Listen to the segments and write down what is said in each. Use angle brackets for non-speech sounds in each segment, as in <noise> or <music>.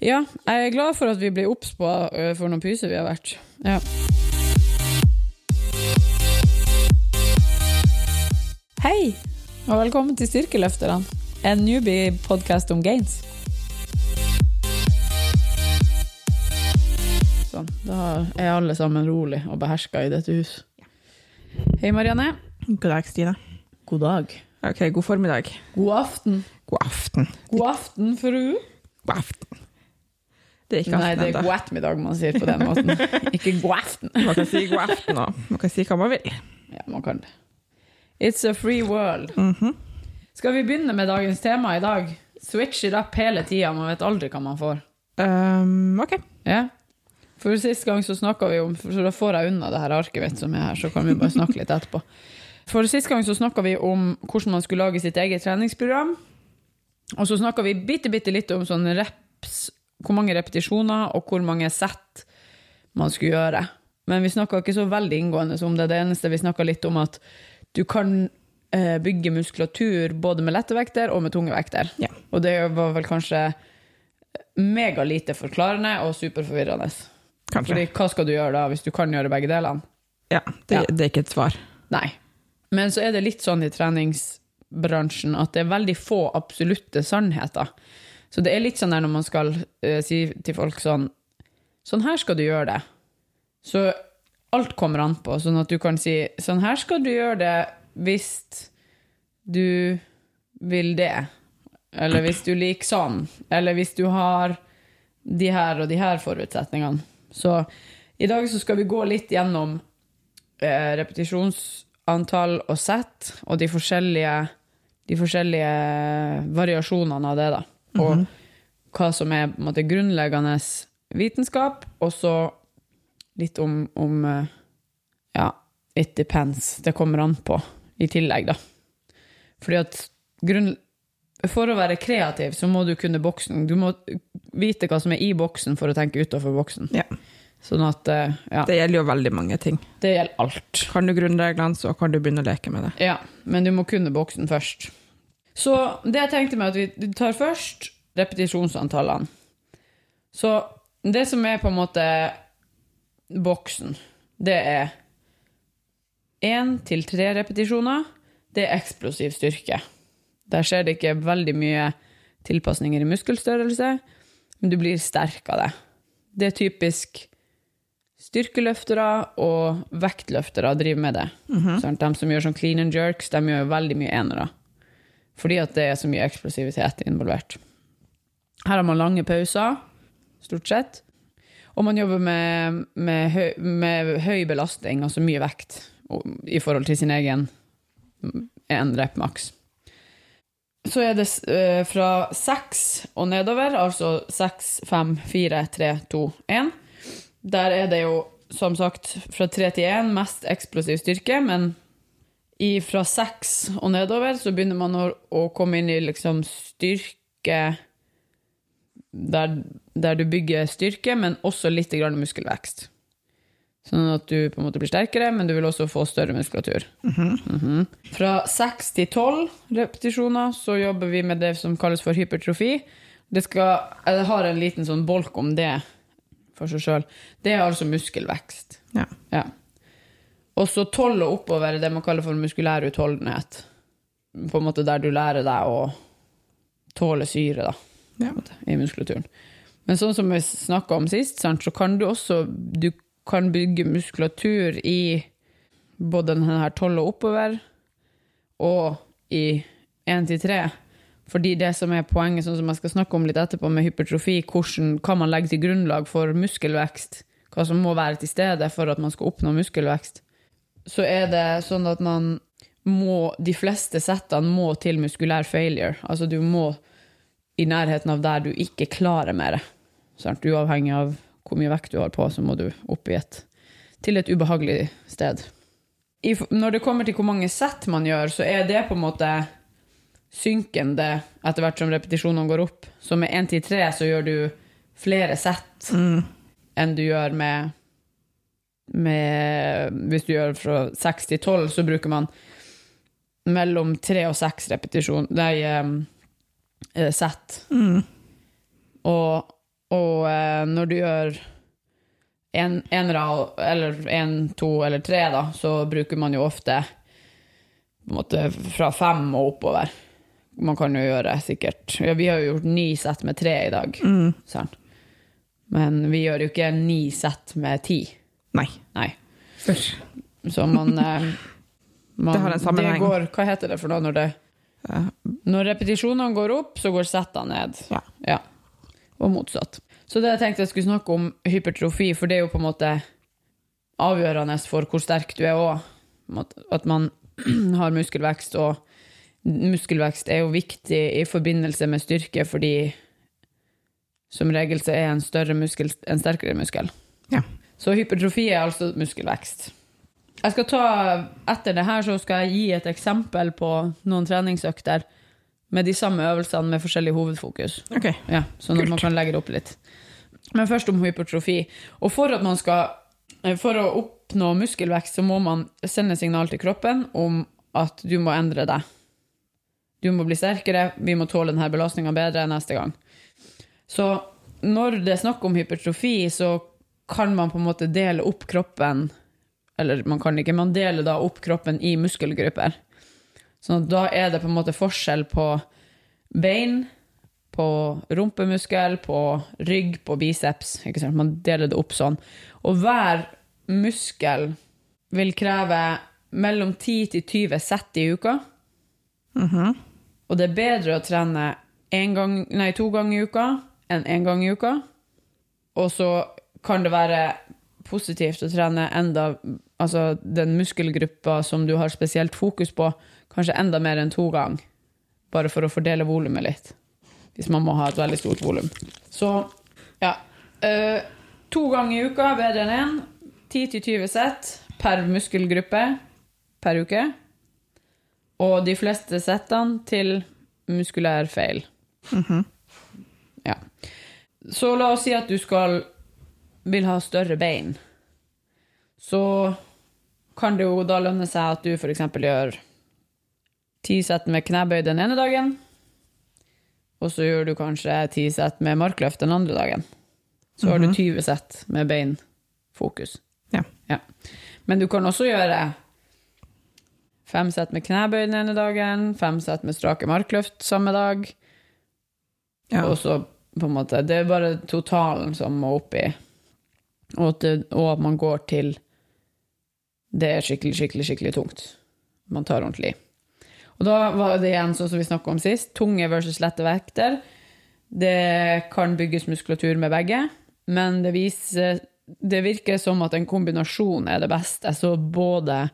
Ja, jeg er glad for at vi blir obs på for noen pyser vi har vært. Ja. Hei, og velkommen til Styrkeløfterne, en newbie-podkast om gains. Sånn, da er alle sammen rolig og beherska i dette hus. Hei, Marianne. God dag, Stine. God dag. Ok, god formiddag. God aften. God aften. God aften, fru. God aften. Det er ikke Nei, det er god ettermiddag man sier på den måten. <laughs> Ikke god aften. Man kan si god aften òg. Man kan si hva man vil. Ja, man kan det. It's a free world. Mhm. Skal vi begynne med dagens tema i dag? Switch it up hele tida, man vet aldri hva man får. Um, ok. Ja. For sist gang så snakka vi om Så da får jeg unna det her arket mitt som er her, så kan vi bare snakke litt etterpå. For sist gang så snakka vi om hvordan man skulle lage sitt eget treningsprogram. Og så snakka vi bitte, bitte litt om sånne reps, hvor mange repetisjoner og hvor mange sett man skulle gjøre. Men vi snakka ikke så veldig inngående om det. Det eneste vi snakka litt om, at du kan eh, bygge muskulatur både med lette vekter og med tunge vekter. Ja. Og det var vel kanskje megalite forklarende og superforvirrende. Kanskje. Fordi hva skal du gjøre da, hvis du kan gjøre begge delene? Ja, det, Ja. det er ikke et svar. Nei. Men så er det litt sånn i treningsbransjen at det er veldig få absolutte sannheter. Så det er litt sånn der når man skal uh, si til folk sånn Sånn her skal du gjøre det. Så alt kommer an på, sånn at du kan si sånn her skal du gjøre det hvis du vil det. Eller hvis du liker sånn. Eller hvis du har de her og de her forutsetningene. Så i dag så skal vi gå litt gjennom eh, repetisjonsantall og sett, og de forskjellige, de forskjellige variasjonene av det, da. Og hva som er måte, grunnleggende vitenskap, og så litt om, om eh, Ja, it depends. Det kommer an på, i tillegg, da. Fordi at grunn... For å være kreativ, så må du kunne boksen. Du må vite hva som er i boksen for å tenke utafor boksen. Ja. Sånn at eh, Ja, Det gjelder jo veldig mange ting. det gjelder alt. Kan du grunnreglene, så kan du begynne å leke med det. Ja, men du må kunne boksen først. Så det jeg tenkte meg at vi tar først repetisjonsantallene. Så det som er på en måte boksen, det er én til tre repetisjoner. Det er eksplosiv styrke. Der skjer det ikke veldig mye tilpasninger i muskelstørrelse, men du blir sterk av det. Det er typisk styrkeløftere og vektløftere driver med det. Sant? De som gjør sånn clean and jerks, de gjør veldig mye enere. Fordi at det er så mye eksplosivitet involvert. Her har man lange pauser, stort sett. Og man jobber med, med, høy, med høy belastning, altså mye vekt, i forhold til sin egen én rep maks. Så er det eh, fra seks og nedover, altså seks, fem, fire, tre, to, én. Der er det jo, som sagt, fra tre til én mest eksplosiv styrke, men fra seks og nedover så begynner man å, å komme inn i liksom styrke der, der du bygger styrke, men også litt grann muskelvekst. Sånn at du på en måte blir sterkere, men du vil også få større muskulatur. Mhm. Fra seks til tolv repetisjoner så jobber vi med det som kalles for hypertrofi. Det skal, jeg har en liten sånn bolk om det for seg sjøl. Det er altså muskelvekst. Ja. Ja. Og så tolv og oppover er det man kaller for muskulær utholdenhet. På en måte der du lærer deg å tåle syre da, Ja. i muskulaturen. Men sånn som vi snakka om sist, så kan du også du kan bygge muskulatur i både denne her tolv og oppover, og i én til tre. Fordi det som er poenget, sånn som jeg skal snakke om litt etterpå med hypertrofi, hvordan kan man legge til grunnlag for muskelvekst, hva som må være til stede for at man skal oppnå muskelvekst, så er det sånn at man må, de fleste settene må til muskulær failure. Altså du må i nærheten av der du ikke klarer mer. Sant? Uavhengig av hvor mye vekt du har på, så må du opp i et, til et ubehagelig sted. I, når det kommer til hvor mange sett man gjør, så er det på en måte synkende etter hvert som repetisjonene går opp. Så med én til tre så gjør du flere sett enn du gjør med, med Hvis du gjør fra seks til tolv, så bruker man mellom tre og seks repetisjon Nei, eh, sett. Og Og eh, når du gjør en, enere, eller en, to eller tre, da, så bruker man jo ofte på en måte fra fem og oppover. Man kan jo gjøre sikkert ja, Vi har jo gjort ni sett med tre i dag, Mm. men vi gjør jo ikke ni sett med ti. Nei. Nei. Så man, eh, <laughs> man Det har en sammenheng. Det går, hva heter det for noe når det Når repetisjonene går opp, så går settene ned. Ja. Ja. Og motsatt. Så det jeg tenkte jeg skulle snakke om hypertrofi, for det er jo på en måte avgjørende for hvor sterk du er òg. At man <clears throat> har muskelvekst, og muskelvekst er jo viktig i forbindelse med styrke, fordi som regel så er en større muskel en sterkere muskel. Så hypertrofi er altså muskelvekst. Jeg skal ta, Etter det her så skal jeg gi et eksempel på noen treningsøkter med de samme øvelsene med forskjellig hovedfokus. Ok. Ja, sånn at man kan legge det opp litt. Men først om hypertrofi. Og for skal For å oppnå muskelvekst, så må man sende signal til kroppen om at du må endre deg. Du må bli sterkere, vi må tåle denne belastninga bedre neste gang. Så når det er snakk om hypertrofi, så kan man på en måte dele opp kroppen Eller man kan ikke, man deler da opp kroppen i muskelgrupper. Så da er det på en måte forskjell på bein, på rumpemuskel, på rygg, på biceps. Ikke sant? Man deler det opp sånn. Og hver muskel vil kreve mellom 10 til 20 sett i uka. Mhm. Og det er bedre å trene en gang, nei, to ganger i uka enn én gang i uka. Og så kan det være positivt å trene enda Altså den muskelgruppa som du har spesielt fokus på, kanskje enda mer enn to ganger. Bare for å fordele volumet litt. Hvis man må ha et veldig stort volum. Så ja. Uh, to ganger i uka bedre enn én. 10-20 sett per muskelgruppe per uke. Og de fleste settene til muskulær feil. Ja. Så la oss si at du skal vil ha større bein. Så kan det jo da lønne seg at du f.eks. gjør ti sett med knebøy den ene dagen, og så gjør du kanskje ti sett med markløft den andre dagen. Så har du 20 sett med beinfokus. Ja. Men du kan også gjøre fem sett med knebøy den ene dagen, fem sett med strake markløft samme dag, Ja. og så på en måte Det er bare totalen som må opp i. Og at, det, og at man går til Det er skikkelig, skikkelig, skikkelig tungt. Man tar ordentlig i. Og da var det igjen sånn som vi snakka om sist, tunge versus lette vekter. Det kan bygges muskulatur med begge, men det viser Det virker som at en kombinasjon er det beste. Så både,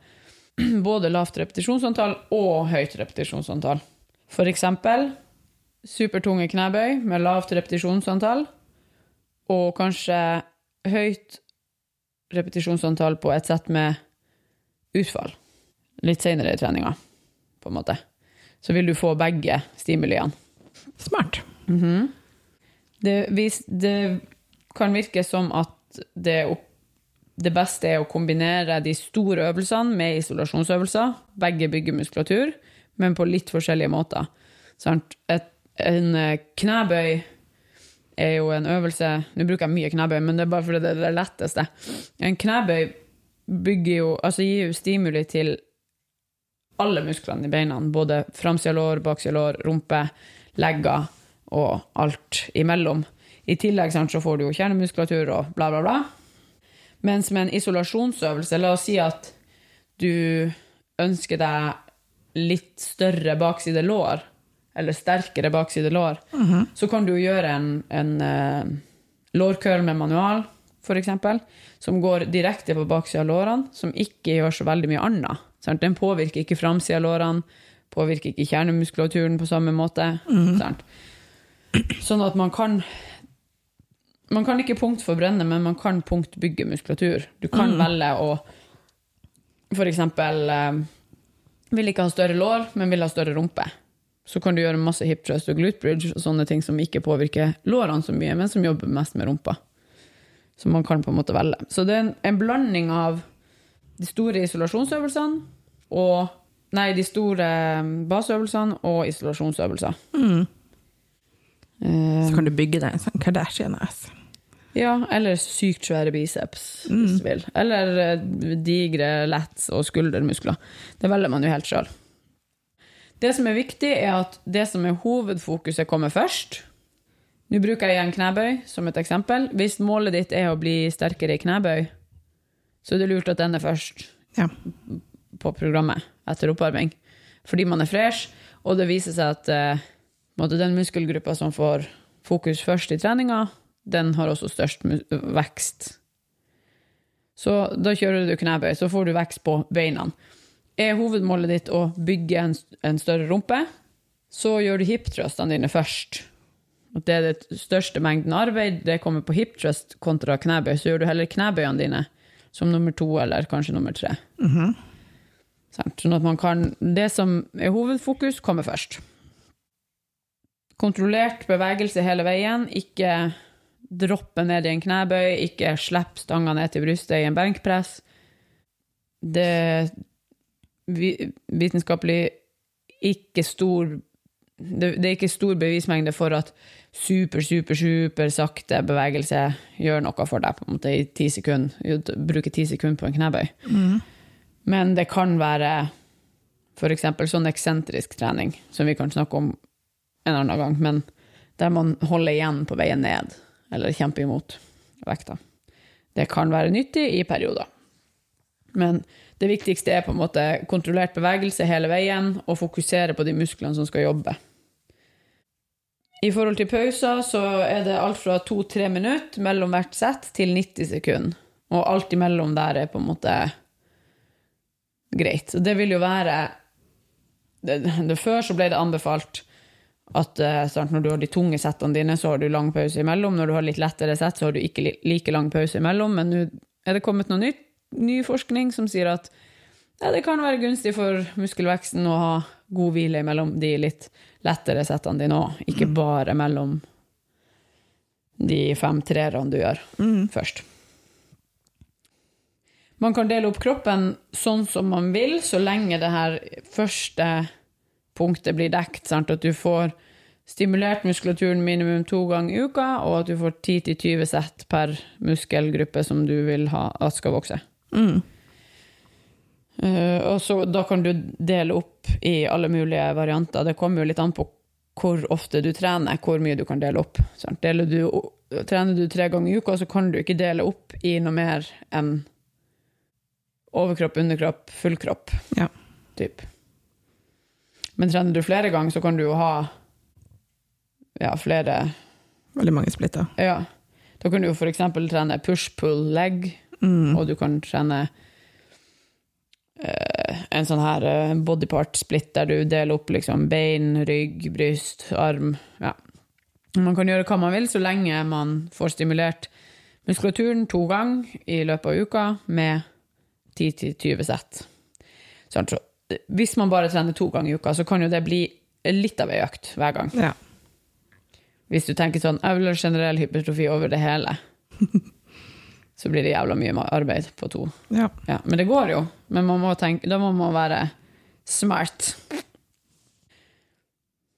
<clears throat> både lavt repetisjonsantall og høyt repetisjonsantall. For eksempel supertunge knebøy med lavt repetisjonsantall, og kanskje høyt repetisjonsantall på et sett med utfall. Litt senere i treninga, på en måte. Så vil du få begge stimuliene. Smart. Det, vis, det kan virke som at det, det beste er å kombinere de store øvelsene med isolasjonsøvelser. Begge bygger muskulatur, men på litt forskjellige måter. Sant? Et, en knebøy er jo en øvelse Nå bruker jeg mye knebøy, men det er bare fordi det er det letteste. En knebøy bygger jo, altså gir jo stimuli til alle musklene i beina. Både framsida lår, baksida lår, rumpe, legger og alt imellom. I tillegg sant, så får du jo kjernemuskulatur og bla, bla, bla. Mens med en isolasjonsøvelse, la oss si at du ønsker deg litt større bakside lår, eller sterkere bakside lår, så kan du gjøre en, en uh, lårkøl med manual, eksempel, som går direkte på baksida av lårene, som ikke gjør så veldig mye annet. Sant? Den påvirker ikke framsida av lårene, påvirker ikke kjernemuskulaturen på samme måte. Sant? Sånn at man kan Man kan ikke punktforbrenne, men man kan punktbygge muskulatur. Du kan velge å for eksempel eh, vil ikke ha større lår, men vil ha større rumpe. Så kan du gjøre masse hip thrust og glute bridge og sånne ting som ikke påvirker lårene så mye, men som jobber mest med rumpa. Så man kan på en måte velge. Så det er en, en blanding av de store isolasjonsøvelsene og Nei, de store baseøvelsene og isolasjonsøvelser. Mm. Eh, Så kan du bygge deg en sånn Kardashian-ass. Ja, eller sykt svære biceps, hvis du vil. Eller eh, digre lats og skuldermuskler. Det velger man jo helt sjøl. Det som er viktig, er at det som er hovedfokuset, kommer først. Nå bruker jeg igjen knebøy som et eksempel. Hvis målet ditt er å bli sterkere i knebøy, så er det lurt at den er først Ja. på programmet etter oppvarming. Fordi man er fresh, og det viser seg at eh, en den muskelgruppa som får fokus først i treninga, den har også størst vekst. Så da kjører du knebøy, så får du vekst på beina. Er hovedmålet ditt å bygge en, en større rumpe, så gjør du hip-thrustene dine først. At det er det største mengden arbeid, det kommer på hip thrust kontra knebøy, så gjør du heller knebøyene dine som nummer to eller kanskje nummer tre. Sant? Sånn at man kan Det som er hovedfokus, kommer først. Kontrollert bevegelse hele veien. Ikke droppe ned i en knebøy, ikke slipp stanga ned til brystet i en benkpress. Det vitenskapelig ikke stor det, det er ikke stor bevismengde for at super, super, super sakte bevegelse gjør noe for deg på en måte i ti sekunder. Bruke ti sekunder på en knebøy. Men det kan være f.eks. sånn eksentrisk trening, som vi kan snakke om en annen gang, men der man holder igjen på veien ned, eller kjemper imot vekta. Det kan være nyttig i perioder. Men det viktigste er på en måte kontrollert bevegelse hele veien, og fokusere på de musklene som skal jobbe. I forhold til pauser så er det alt fra to-tre minutter mellom hvert sett til 90 sekunder. Og alt imellom der er på en måte greit. Og det vil jo være det, det, Før så ble det anbefalt at eh, sant, når du har de tunge settene dine, så har du lang pause imellom. Når du har litt lettere sett, så har du ikke li- like lang pause imellom. Men nå er det kommet noe nytt, ny forskning som sier at ja, det kan være gunstig for muskelveksten å ha god hvile mellom de litt lettere settene dine òg, ikke bare mellom de fem treerne du gjør først. Man kan dele opp kroppen sånn som man vil, så lenge det her første punktet blir dekt. Sant? At du får stimulert muskulaturen minimum to ganger i uka, og at du får 10-20 sett per muskelgruppe som du vil ha at skal vokse. Eh, og så Da kan du dele opp i alle mulige varianter. Det kommer jo litt an på hvor ofte du trener, hvor mye du kan dele opp. Du, trener du tre ganger i uka, så kan du ikke dele opp i noe mer enn overkropp, underkropp, fullkropp. Ja. Typ. Men trener du flere ganger, så kan du jo ha ja, flere Veldig mange splitter. Ja. Da kan du jo eksempel trene push-pull-leg, og du kan trene uh, en sånn her eh, body part-split der du deler opp liksom bein, rygg, bryst, arm. Ja. Man kan gjøre hva man vil, så lenge man får stimulert muskulaturen to ganger i løpet av uka med 10-20 sett. Så, hvis man bare trener to ganger i uka, så kan jo det bli litt av ei økt hver gang. Ja. Hvis du tenker sånn, jeg vil ha generell hypertrofi over det hele, <laughs> så blir det jævla mye arbeid på to. ja. Ja, men det går jo. Men man må tenke, da må man være smart.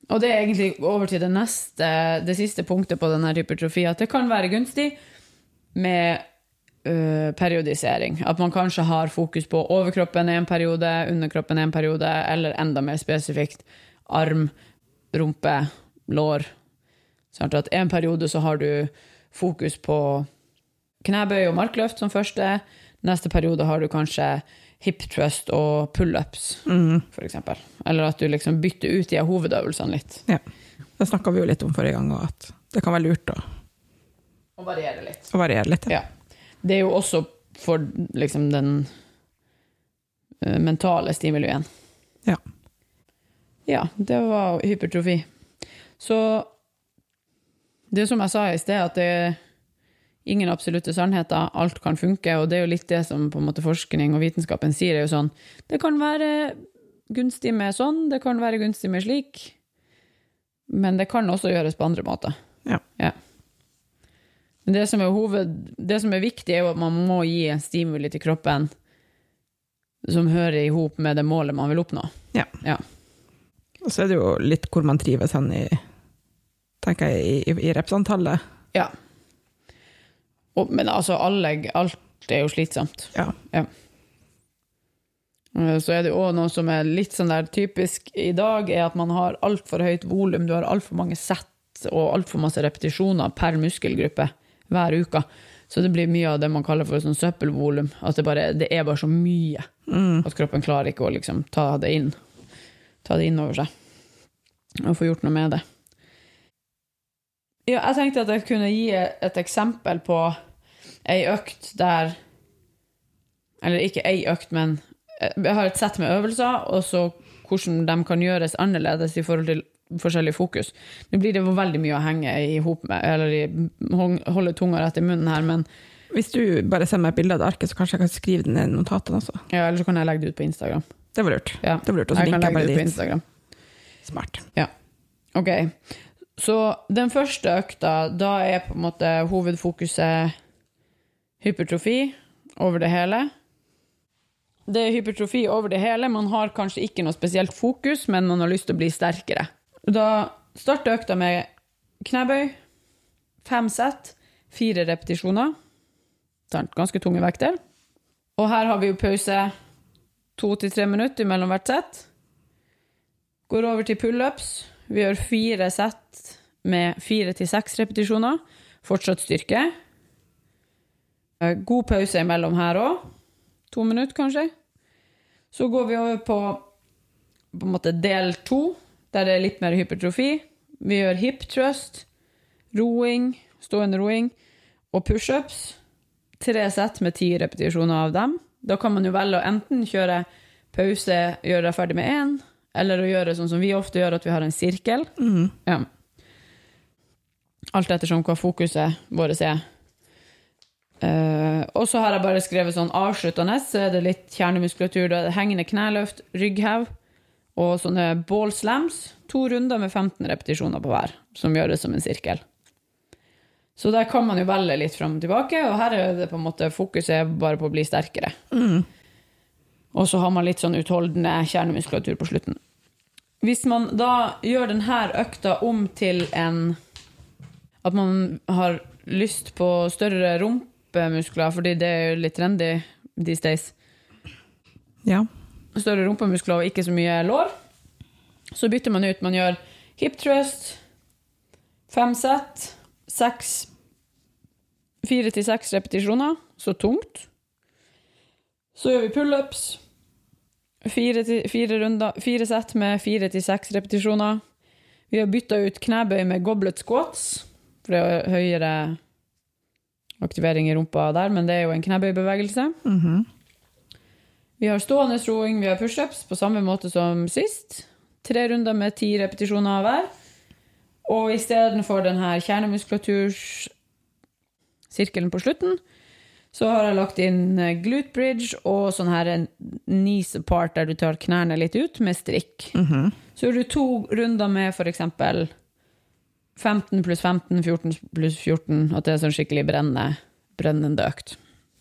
Og det er egentlig over til det neste, det siste punktet på denne hypertrofi, at det kan være gunstig med øh, periodisering. At man kanskje har fokus på overkroppen i en periode, underkroppen i en periode, eller enda mer spesifikt arm, rumpe, lår. Sånn at en periode så har du fokus på knebøy og markløft som første. Neste periode har du kanskje hip thrust og pullups, for eksempel. Eller at du liksom bytter ut de hovedøvelsene litt. ja. Det snakka vi jo litt om forrige gang, og at det kan være lurt å, Å variere litt. å variere litt. Ja. Det er jo også for liksom den eh, mentale stimulien. Ja. Ja, det var hypertrofi. Så det som jeg sa i sted, at det er ingen absolutte sannheter. Alt kan funke, og det er jo litt det som på en måte forskning og vitenskapen sier. er jo sånn, Det kan være gunstig med sånn, det kan være gunstig med slik, men det kan også gjøres på andre måter. Ja. Ja. Men det som er hoved, det som er viktig, er jo at man må gi en stimuli til kroppen som hører i hop med det målet man vil oppnå. Ja. Ja. Og så er det jo litt hvor man trives hen i tenker jeg, i, i, i representantallet. Ja. Og, men altså, alle, alt er jo slitsomt. Ja. ja. Så er det òg noe som er litt sånn der typisk i dag, er at man har altfor høyt volum. Du har altfor mange sett og altfor masse repetisjoner per muskelgruppe hver uke. Så det blir mye av det man kaller for sånn søppelvolum. At det, bare, det er bare så mye Mm. at kroppen klarer ikke å liksom ta det inn. Ta det inn over seg. Og få gjort noe med det. Ja, jeg tenkte at jeg kunne gi et eksempel på ei økt der Eller ikke ei økt, men jeg har et sett med øvelser, og så hvordan de kan gjøres annerledes i forhold til forskjellig fokus. Nå blir det veldig mye å henge i hop med, eller i, holde tunga rett i munnen her, men Hvis du bare sender meg et bilde av det arket, så kanskje jeg kan skrive det ned i notatene også. ja, eller så kan jeg legge det ut på Instagram. Det var lurt. Ja, Det var lurt, og så jeg kan jeg legge det ut på. Instagram. Smart. Ok, så den første økta, da er på en måte hovedfokuset hypertrofi over det hele. Det er hypertrofi over det hele. Man har kanskje ikke noe spesielt fokus, men man har lyst til å bli sterkere. Da starter økta med knebøy, fem sett, fire repetisjoner. Ganske tunge vekter. Og her har vi jo pause to til tre minutter mellom hvert sett. Går over til pullups. Vi gjør fire sett med fire til seks repetisjoner. Fortsatt styrke. Eh, God pause imellom her òg. To minutter, kanskje. Så går vi over på, på en måte del to, der det er litt mer hypertrofi. Vi gjør hip thrust, roing, stående roing og pushups. Tre sett med ti repetisjoner av dem. Da kan man jo velge å enten kjøre pause, gjøre deg ferdig med én, eller å gjøre sånn som vi ofte gjør, at vi har en sirkel. Mm. Ja. Alt ettersom hva fokuset vårt er. Eh, og så har jeg bare skrevet sånn avsluttende, så er det litt kjernemuskulatur. Da er det hengende kneløft, rygghev og sånne ball slams. To runder med 15 repetisjoner på hver, som gjøres som en sirkel. Så der kan man jo velge litt fram og tilbake, og her er det på en måte fokuset bare på å bli sterkere. Mm. Og så har man litt sånn utholdende kjernemuskulatur på slutten. Hvis man da gjør denne økta om til en At man har lyst på større rumpemuskler, fordi det er jo litt trendy these days. Ja. Større rumpemuskler og ikke så mye lår. Så bytter man ut. Man gjør hip thrust, fem sett, seks Fire til seks repetisjoner, så tungt. Så gjør vi pullups. Fire, til- fire, runder- fire sett med fire til seks repetisjoner. Vi har bytta ut knebøy med goblet squats, for det er høyere aktivering i rumpa der, men det er jo en knebøybevegelse. Mhm. Vi har stående roing, vi har pushups på samme måte som sist. Tre runder med ti repetisjoner hver. Og istedenfor denne kjernemuskulatursirkelen på slutten, så har jeg lagt inn eh, glute bridge og sånn her knees apart der du tar knærne litt ut med strikk. Mhm. Så gjør du to runder med for eksempel 15 pluss 15, 14 pluss 14, at det er sånn skikkelig brennende, brennende økt.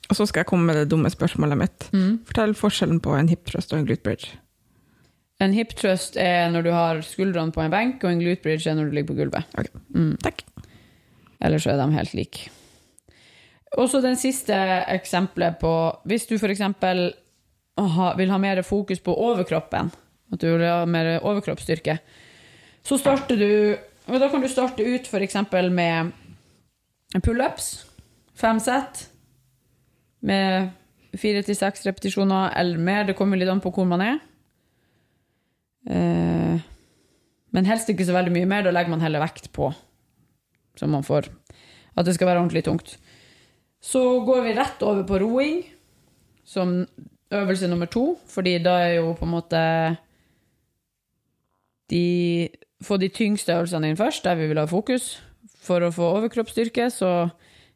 Og så skal jeg komme med det dumme spørsmålet mitt. Fortell forskjellen på en hip thrust og en glute bridge. En hip thrust er når du har skuldrene på en benk, og en glute bridge er når du ligger på gulvet. Ok. Mm. Takk. Eller så er de helt like. Og så den siste eksempelet på Hvis du f.eks. vil ha mer fokus på overkroppen, at du vil ha mer overkroppsstyrke, så starter du og Da kan du starte ut f.eks. med pullups, fem sett, med fire til seks repetisjoner eller mer. Det kommer litt an på hvor man er. Eh, men helst ikke så veldig mye mer. Da legger man heller vekt på, så man får at det skal være ordentlig tungt. Så går vi rett over på roing som øvelse nummer to, fordi da er jo på en måte de Få de tyngste øvelsene inn først, der vi vil ha fokus. For å få overkroppsstyrke, så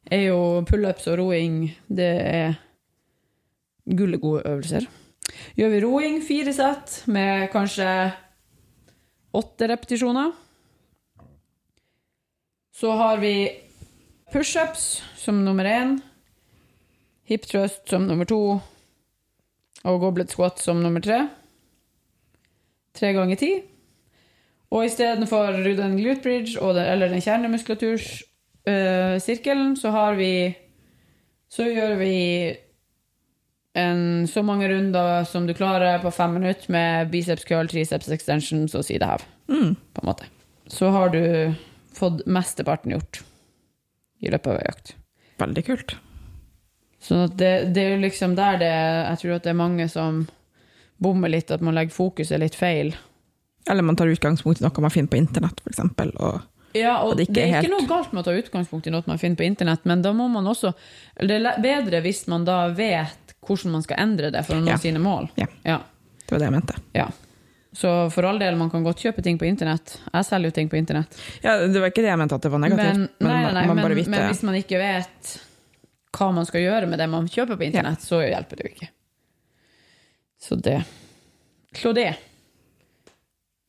er jo pullups og roing Det er gullegode øvelser. Gjør vi roing, fire sett med kanskje åtte repetisjoner. Så har vi pushups som nummer én, hip thrust som nummer to og goblet squat som nummer tre. Tre ganger ti. Og istedenfor den glute bridge den, eller den kjernemuskulatursirkelen, så har vi Så gjør vi en, så mange runder som du klarer på fem minutter med biceps curl, triceps extensions og sidehev. Mm. På en måte. Så har du fått mesteparten gjort i løpet av ei økt. Veldig kult. Så det, det er liksom der det Jeg tror at det er mange som bommer litt, at man legger fokuset litt feil. Eller man tar utgangspunkt i noe man finner på internett, f.eks. Og Ja, og Og det det, er helt... ikke noe galt med å ta utgangspunkt i noe man finner på internett, men da må man også Det er bedre hvis man da vet hvordan man skal endre det for å nå Ja. sine mål. Ja. Ja. det var det jeg mente. ja. Så for all del, man kan godt kjøpe ting på internett. Jeg selger jo ting på internett. Ja, det var ikke det jeg mente at det var negativt, Men, men, nei, nei, nei, men, men hvis man ikke vet hva man skal gjøre med det man kjøper på internett, så hjelper det jo ikke. Så det Så det.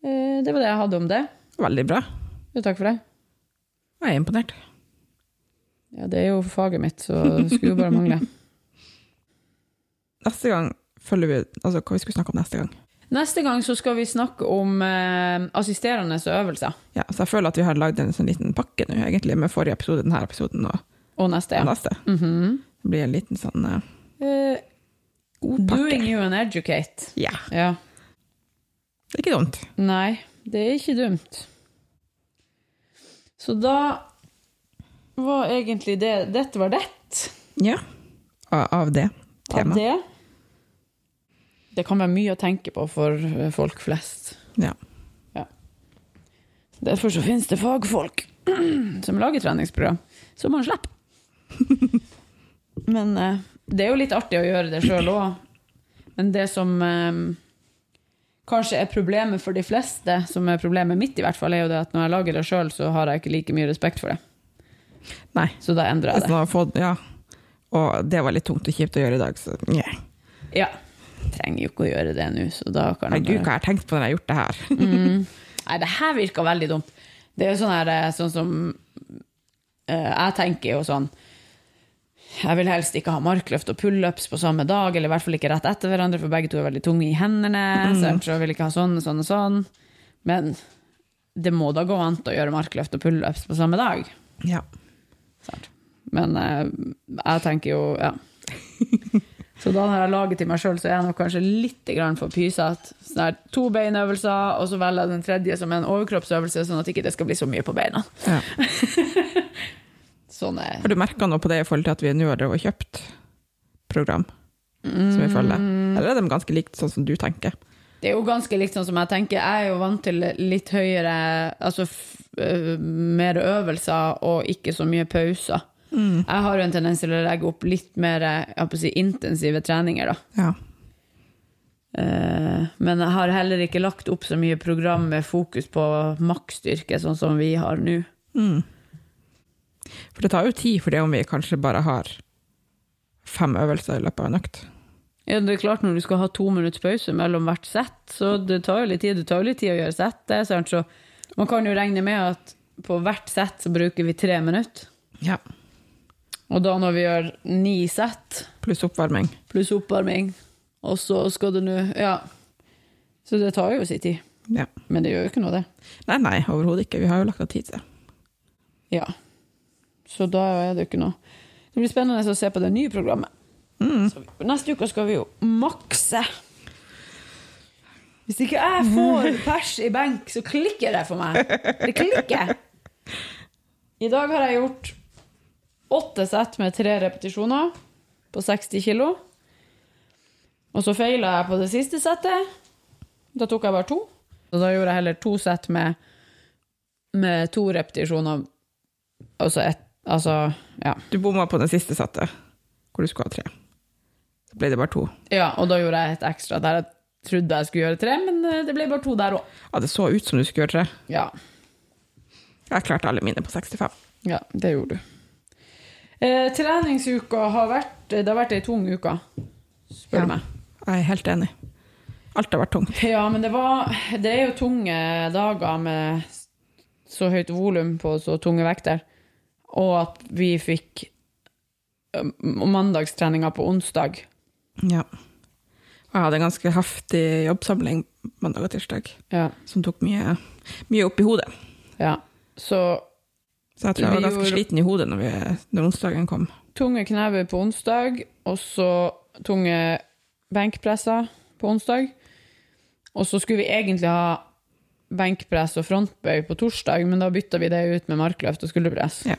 Eh, Det var det jeg hadde om det. Veldig bra. Jo, takk for det. Jeg er imponert. Ja, det er jo faget mitt, så det skulle jo bare mangle. <laughs> Neste gang følger vi Altså, hva vi skulle snakke om neste gang. Neste gang så skal vi snakke om eh, assisterende øvelser. Ja, så jeg føler at vi har lagd en sånn liten pakke nå, egentlig, med forrige episode, denne episoden og Og neste, ja. neste. Mhm. Det blir en liten sånn eh, pakke. doing you and educate. Ja, Ja. Det er ikke dumt. Nei, det er ikke dumt. Så da var egentlig det Dette var det Ja. Av, det det av det. Det kan være mye å tenke på for eh, folk flest. Ja. Derfor så finnes det fagfolk <clears throat> som lager treningsprogram, så man slipper. Men eh, det er jo litt artig å gjøre det sjøl òg. Men det som eh, kanskje er problemet for de fleste, som er problemet mitt i hvert fall, er jo det at når jeg lager det sjøl, så har jeg ikke like mye respekt for det. Nei. Så da endrer jeg det. fått, ja. Og det var litt tungt og kjipt å gjøre i dag, så yeah. Ja. Trenger jo ikke å gjøre det nå, så da kan jeg Herregud, hva har jeg tenkt på når jeg har gjort det her? Mm. Nei, det her virka veldig dumt. Det er jo sånn her eh, sånn som uh, Jeg tenker jo sånn Jeg vil helst ikke ha markløft og pullups på samme dag, eller i hvert fall ikke rett etter hverandre, for begge to er veldig tunge i hendene. sant? Så jeg vil ikke ha sånn og sånn og sånn. Men det må da gå an å gjøre markløft og pullups på samme dag. Ja. Men eh, jeg tenker jo Ja. <laughs> Så da når jeg lager til meg sjøl, så er jeg nok kanskje litt grann for pysete. Sånn to beinøvelser, og så velger jeg den tredje som en overkroppsøvelse, sånn at ikke det skal bli så mye på beina. ja. <laughs> Sånn er Har du merka noe på det i forhold til at vi nå har drevet og kjøpt program som vi følger? Mm. Eller er de ganske likt sånn som du tenker? Det er jo ganske likt sånn som jeg tenker. Jeg er jo vant til litt høyere Altså øh, mer øvelser og ikke så mye pauser. Jeg har jo en tendens til å legge opp litt mer si, intensive treninger, da. Ja. Eh, Men jeg har heller ikke lagt opp så mye program med fokus på maksstyrke, sånn som vi har nå. Mm. For det tar jo tid for det om vi kanskje bare har fem øvelser i løpet av en økt. Ja, det er klart Når du skal ha to minutts pause mellom hvert sett, så det tar jo litt tid. Det tar jo litt tid å gjøre settet. sant? Så man kan jo regne med at på hvert sett så bruker vi tre minutter. Ja. Og da når vi gjør ni sett, Pluss oppvarming. pluss oppvarming, og så skal det nå Ja. Så det tar jo sin tid. Ja. Men det gjør jo ikke noe, det. Nei, nei, overhodet ikke. Vi har jo lagt av tid til det. Ja. Så da er det jo ikke noe. Det blir spennende å se på det nye programmet. Så neste uke skal vi jo makse. Hvis ikke jeg <laughs> får pers i benk, så klikker det for meg. Det klikker. I dag har jeg gjort åtte sett med tre repetisjoner på 60 kilo. Og så feila jeg på det siste settet. Da tok jeg bare to. Og da gjorde jeg heller to sett med, med to repetisjoner. Altså ett Altså, ja. Du bomma på den siste satte, hvor du skulle ha tre. Så ble det bare to. Ja, og da gjorde jeg et ekstra der jeg trodde jeg skulle gjøre tre, men eh, det ble bare to der òg. Ja, det så ut som du skulle gjøre tre. Ja. Jeg klarte alle mine på 65. ja, det gjorde du. Eh, treningsuka har vært Det har vært ei tung uke, spør Ja. du meg. Jeg er helt enig. Alt har vært tungt. Ja, men det var Det er jo tunge dager med så høyt volum på så tunge vekter, og at vi fikk mandagstreninga på onsdag. Ja. Og jeg hadde en ganske heftig jobbsamling mandag og tirsdag, Ja. som tok mye, mye opp i hodet. Ja, så Så jeg tror jeg var ganske gjorde- sliten i hodet når, vi, når onsdagen kom. Tunge knever på onsdag, og så tunge benkpresser på onsdag. Og så skulle vi egentlig ha benkpress og frontbøy på torsdag, men da bytta vi det ut med markløft og skulderpress. Ja.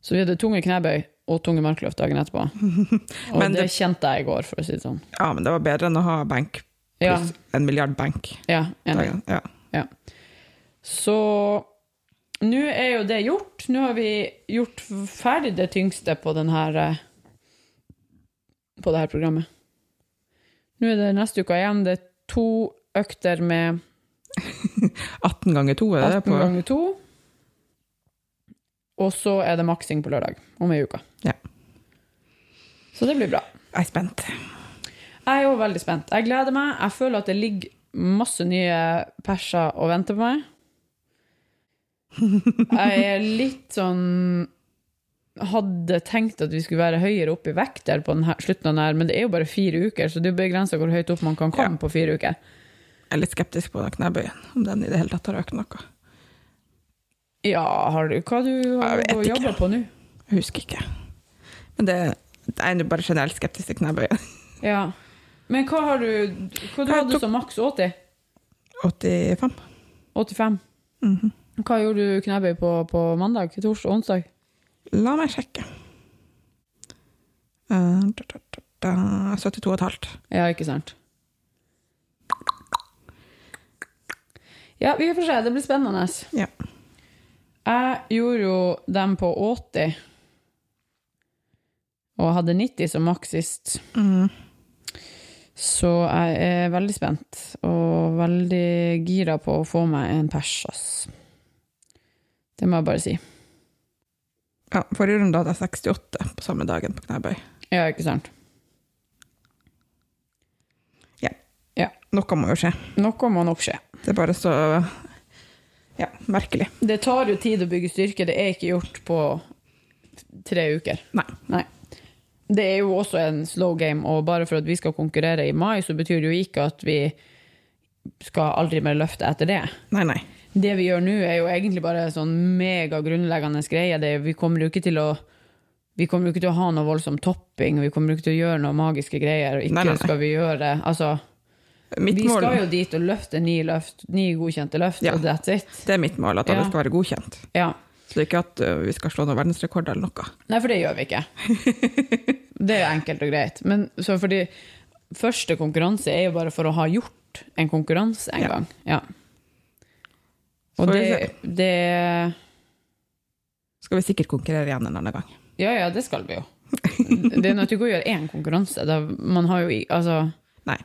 Så vi hadde tunge knebøy og tunge markløft dagen etterpå. <laughs> Og det, det- kjente jeg i går, for å si det sånn. Ja, men det var bedre enn å ha benk Ja, en milliard benk. ja enig. Ja. Ja. Så nå er jo det gjort. Nå har vi gjort ferdig det tyngste på den her eh, På det her programmet. Nå er det neste uke igjen. Det er to økter med <laughs> 18 ganger 2 er det 18 ganger 2. Og så er det maksing på lørdag om ei uke. Ja. Så det blir bra. Jeg er spent. Jeg er òg veldig spent. Jeg gleder meg. Jeg føler at det ligger masse nye perser og venter på meg. Jeg er litt sånn Hadde tenkt at vi skulle være høyere opp i vekt der på denne, slutten av den her, men det er jo bare fire uker, så det er jo begrensa hvor høyt opp man kan komme Ja. på fire uker. Jeg er litt skeptisk på knebøyen, om den i det hele tatt har økt noe. Ja, har du Hva du har du jobba på nå? Jeg husker ikke. Men det, det er nå bare generelt skeptisk til knebøy. Ja. Men hva har du Hva du hadde du som maks 80? 85. 85? Mhm. Hva gjorde du knebøy på på mandag, torsdag og onsdag? La meg sjekke. Eh, da, da, 72,5. Ja, ikke sant? Ja, vi får se. Det blir spennende. Ja. Jeg gjorde jo dem på 80, og hadde 90 som maks sist. Mm. Så jeg er veldig spent, og veldig gira på å få meg en pers, ass. Det må jeg bare si. Ja, forrige runde hadde jeg 68 på samme dagen på knebøy. Ja, ikke sant? Ja. Noe må jo skje. Noe må nok skje. Det er bare så ja, merkelig. Det tar jo tid å bygge styrke, det er ikke gjort på tre uker. Nei. Det er jo også en slow game, og bare for at vi skal konkurrere i mai, så betyr det jo ikke at vi skal aldri mer løfte etter det. Nei, nei. Det vi gjør nå, er jo egentlig bare sånn mega grunnleggende greie. Det, vi kommer jo ikke til å vi kommer jo ikke til å ha noe voldsom topping, vi kommer jo ikke til å gjøre noe magiske greier. Og ikke Nei, nei, nei. skal vi gjøre Altså, Mitt vi mål, skal jo dit og løfte ni, løft, ni godkjente løft, Ja. og that's it. det er mitt mål, at alle Ja. skal være godkjent. Ja. Så det er ikke at uh, vi skal slå noen verdensrekord eller noe. Nei, for det gjør vi ikke. <laughs> Det er jo enkelt og greit. Men så fordi første konkurranse er jo bare for å ha gjort en konkurranse en gang. Ja. Og det, det Skal vi sikkert konkurrere igjen en annen gang. Ja, ja, det skal vi jo. Det er nødt til å gjøre én konkurranse. Man har jo Altså Nei.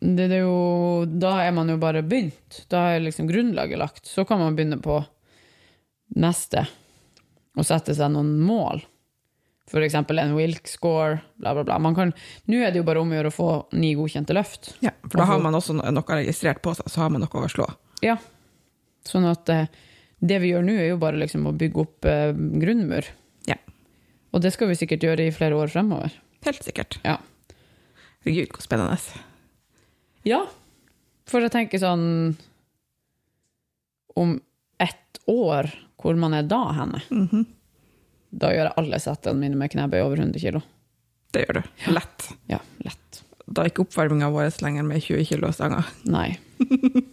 Det, det er jo, da er man jo bare begynt. Da er liksom grunnlaget lagt. Så kan man begynne på neste og sette seg noen mål. For eksempel en Wilk-score, bla, bla, bla. Kan, nå er det jo bare om å gjøre å få ni godkjente løft. Ja, for da har man også noe registrert på seg, så har man noe å slå. Ja. Sånn at eh, det vi gjør nå, er jo bare liksom å bygge opp eh, grunnmur. Ja. Og det skal vi sikkert gjøre i flere år fremover. Helt sikkert. Ja. Herregud, hvor spennende. Ja, for jeg tenker sånn Om ett år, hvor man er da henne, Mhm. da gjør jeg alle settene mine med knebøy over 100 kilo. Det gjør du. Lett. Ja, lett. Da er ikke oppvarminga vår lenger med 20 kilo stanger. Nei. <laughs>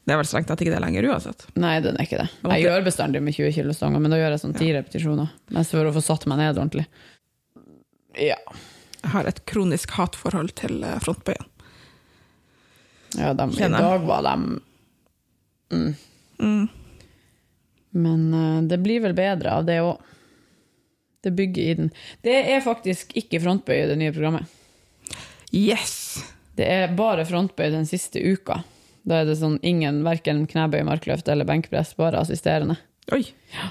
Det er vel strengt tatt ikke det lenger uansett. Nei, den er ikke det. Jeg gjør bestandig med 20 kilo stanger, men da gjør jeg sånn ti repetisjoner. Mest for å få satt meg ned ordentlig. Ja. Jeg har et kronisk hatforhold til eh, frontbøyen. Ja de, I dag var de mm. Mm. Men uh, det blir vel bedre av det òg. Det bygger i den. Det er faktisk ikke frontbøy i det nye programmet. Yes! Det er bare frontbøy den siste uka. Da er det sånn ingen, verken knebøy, markløft eller benkpress, bare assisterende. Oi. Ja.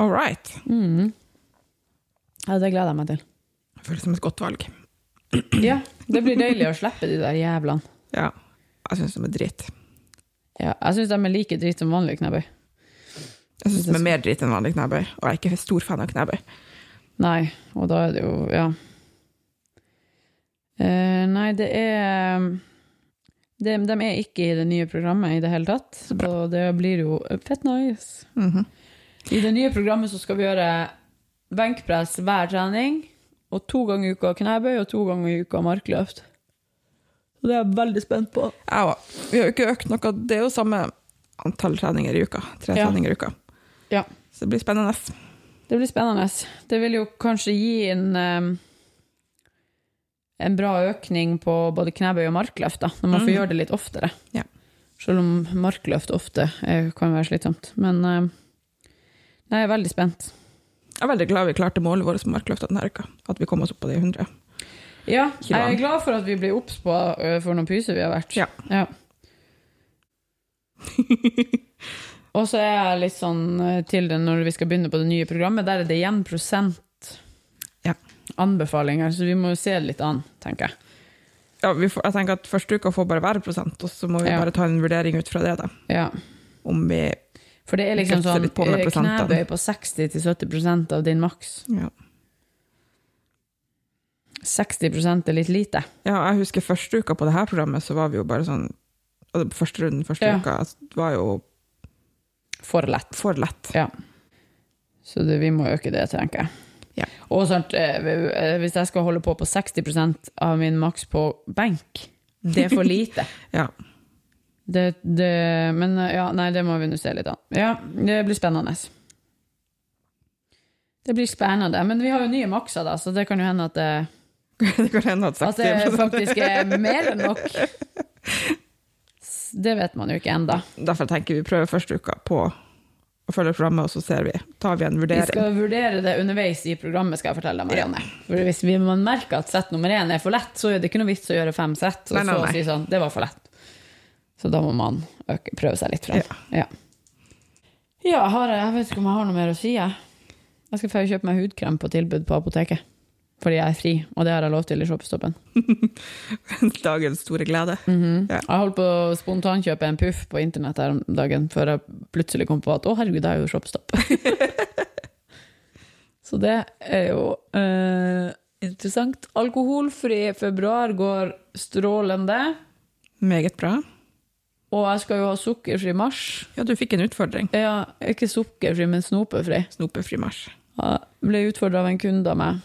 All right. Mm. Ja, det gleder jeg meg til. Føles som et godt valg. Ja, det blir deilig å slippe de der jævlene. Ja. Jeg syns de er dritt. Ja, jeg syns de er like dritt som vanlige knebøy. Jeg syns de er mer dritt enn vanlig knebøy, og jeg er ikke stor fan av knebøy. Nei, og da er det jo Ja. Uh, nei, det er De, de er ikke i det nye programmet i det hele tatt, så det blir jo fett nice. Mhm. I det nye programmet så skal vi gjøre benkpress hver trening, og to ganger i uka knebøy og to ganger i uka markløft. Det er jeg veldig spent på. Jeg òg. Vi har jo ikke økt noe. Det er jo samme antall treninger i uka. Tre Ja. treninger i uka. Ja. Så det blir spennende. Det blir spennende. Det vil jo kanskje gi en, en bra økning på både knebøy og markløft, da, når man får mm. gjøre det litt oftere. Ja. Selv om markløft ofte kan være slitsomt. Men jeg er veldig spent. Jeg er veldig glad vi klarte målet vårt på markløft denne uka. At vi kom oss opp på de 100. Ja, jeg er glad for at vi blir obs på eh, for noen pyser vi har vært. Ja. Ja. <laughs> Og så er jeg litt sånn eh, til det når vi skal begynne på det nye programmet, der er det igjen prosent Ja. anbefalinger, så vi må jo se det litt an, tenker jeg. Ja, vi får, jeg tenker at Første uka får bare være prosent, og så må vi Ja. bare ta en vurdering ut fra det. da. Ja. Om vi For det er liksom sånn på eh, knebøy på 60-70% av din maks. ja. 60 er litt lite. ja, jeg husker første uka på det her programmet, så var vi jo bare sånn altså Første runden første Ja. uka var jo For lett. for lett. Ja. Så det, vi må øke det, tenker jeg. Ja. Og sant, eh, hvis jeg skal holde på på 60% av min maks på benk, det er for <laughs> lite. Ja. Det, det, men eh, ja, nei, det må vi nå se litt an. Ja, det blir spennende. Det blir spennende. Men vi har jo nye makser, da, så det kan jo hende at det, <laughs> det kan hende at at det faktisk er mer enn nok. Det vet man jo ikke ennå. Derfor tenker vi prøver første uka på å følge programmet, og så ser vi. tar vi en vurdering. Vi skal vurdere det underveis i programmet, skal jeg fortelle deg, Marianne. For hvis vi, man merker at sett nummer én er for lett, så er det ikke noe vits å gjøre fem sett, og Nei, nei, så si sånn, det var for lett. Så da må man øke, prøve seg litt frem. Ja. Ja, har jeg, jeg vet ikke om jeg har noe mer å si, jeg. Jeg skal få kjøpe meg hudkrem på tilbud på apoteket. Fordi jeg er fri, og det har jeg lov til i shoppestoppen. <laughs> Dagens store glede. Mhm. Ja. Jeg holdt på å spontankjøpe en puff på internett her om dagen, før jeg plutselig kom på at å herregud, det er jo shoppestopp. <laughs> Så det er jo uh, interessant. Alkoholfri februar går strålende. Meget bra. Og jeg skal jo ha sukkerfri mars. Ja, du fikk en utfordring. Ja, ikke sukkerfri, men snopefri. Snopefri mars. Jeg ble utfordra av en kunde av meg.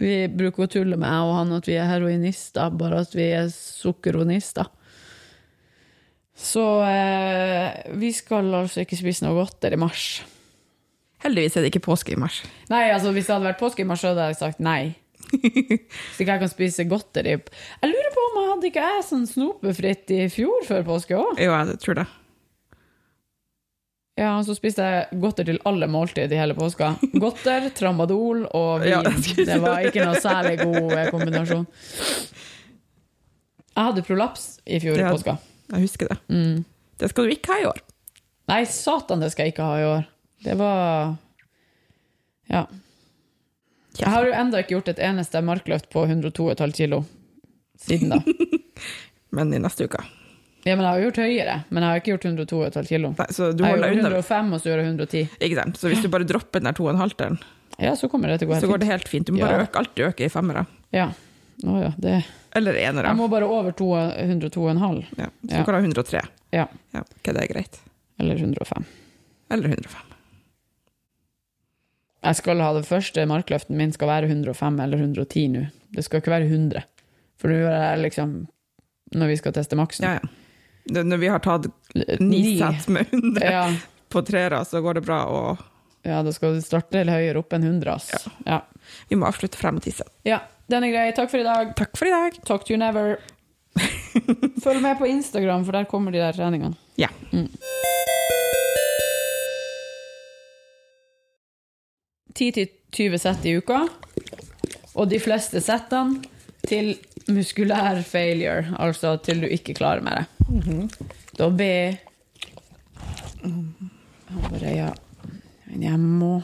Vi bruker å tulle med jeg og han at vi er heroinister, bare at vi er sukkeronister. Så eh, vi skal altså ikke spise noe godteri i mars. Heldigvis er det ikke påske i mars. Nei, altså hvis det hadde vært påske i mars, så hadde jeg sagt nei. <laughs> Så ikke jeg kan spise godteri. Jeg lurer på om jeg hadde ikke jeg sånn snopefritt i fjor før påske òg? Jo, jeg tror det. Ja, så spiste jeg godter til alle måltid i hele påska. Godter, tramadol og vin. Ja, det var ikke noe særlig god eh, kombinasjon. Jeg hadde prolaps i fjor i Ja. påska. Jeg husker det. Mm. Det skal du ikke ha i år. Nei, satan, det skal jeg ikke ha i år. Det var Ja. Jeg har jo enda ikke gjort et eneste markløft på 102,5 kilo siden da. <laughs> Men i neste uke. Ja, men jeg har gjort høyere, men jeg har ikke gjort 102,5 kilo. Nei, så du Jeg gjør 105, og så gjør jeg 110. Ikke sant? Så hvis du bare dropper den der to og en halvdelen, Ja, så kommer det til å gå så helt går fint. det helt fint. Du må bare Ja. øke, alltid øke i femmere. Ja. Å ja, det Eller enere. Jeg må bare over 102,5. Ja. Så du kan ha 103. Ja. Ja, ok, det er greit. Eller 105. Eller 105. Jeg skal ha det første markløften min skal være 105 eller 110 nå. Det skal ikke være 100. For nå er jeg liksom Når vi skal teste maksen. Ja, ja. Når vi har tatt ni sett med 100 Ja, på treere, så går det bra. å ja, da skal du starte litt høyere opp enn 100, ass. Ja. vi må avslutte frem og tisse. ja. Den er grei. Takk for i dag. Takk for i dag. Talk to you never. <laughs> Følg med på Instagram, for der kommer de der treningene. Ja. Mm. 10-20 sett i uka, og de fleste settene til muskulær failure, altså til du ikke klarer mer. Da be Jeg bare, ja Men jeg må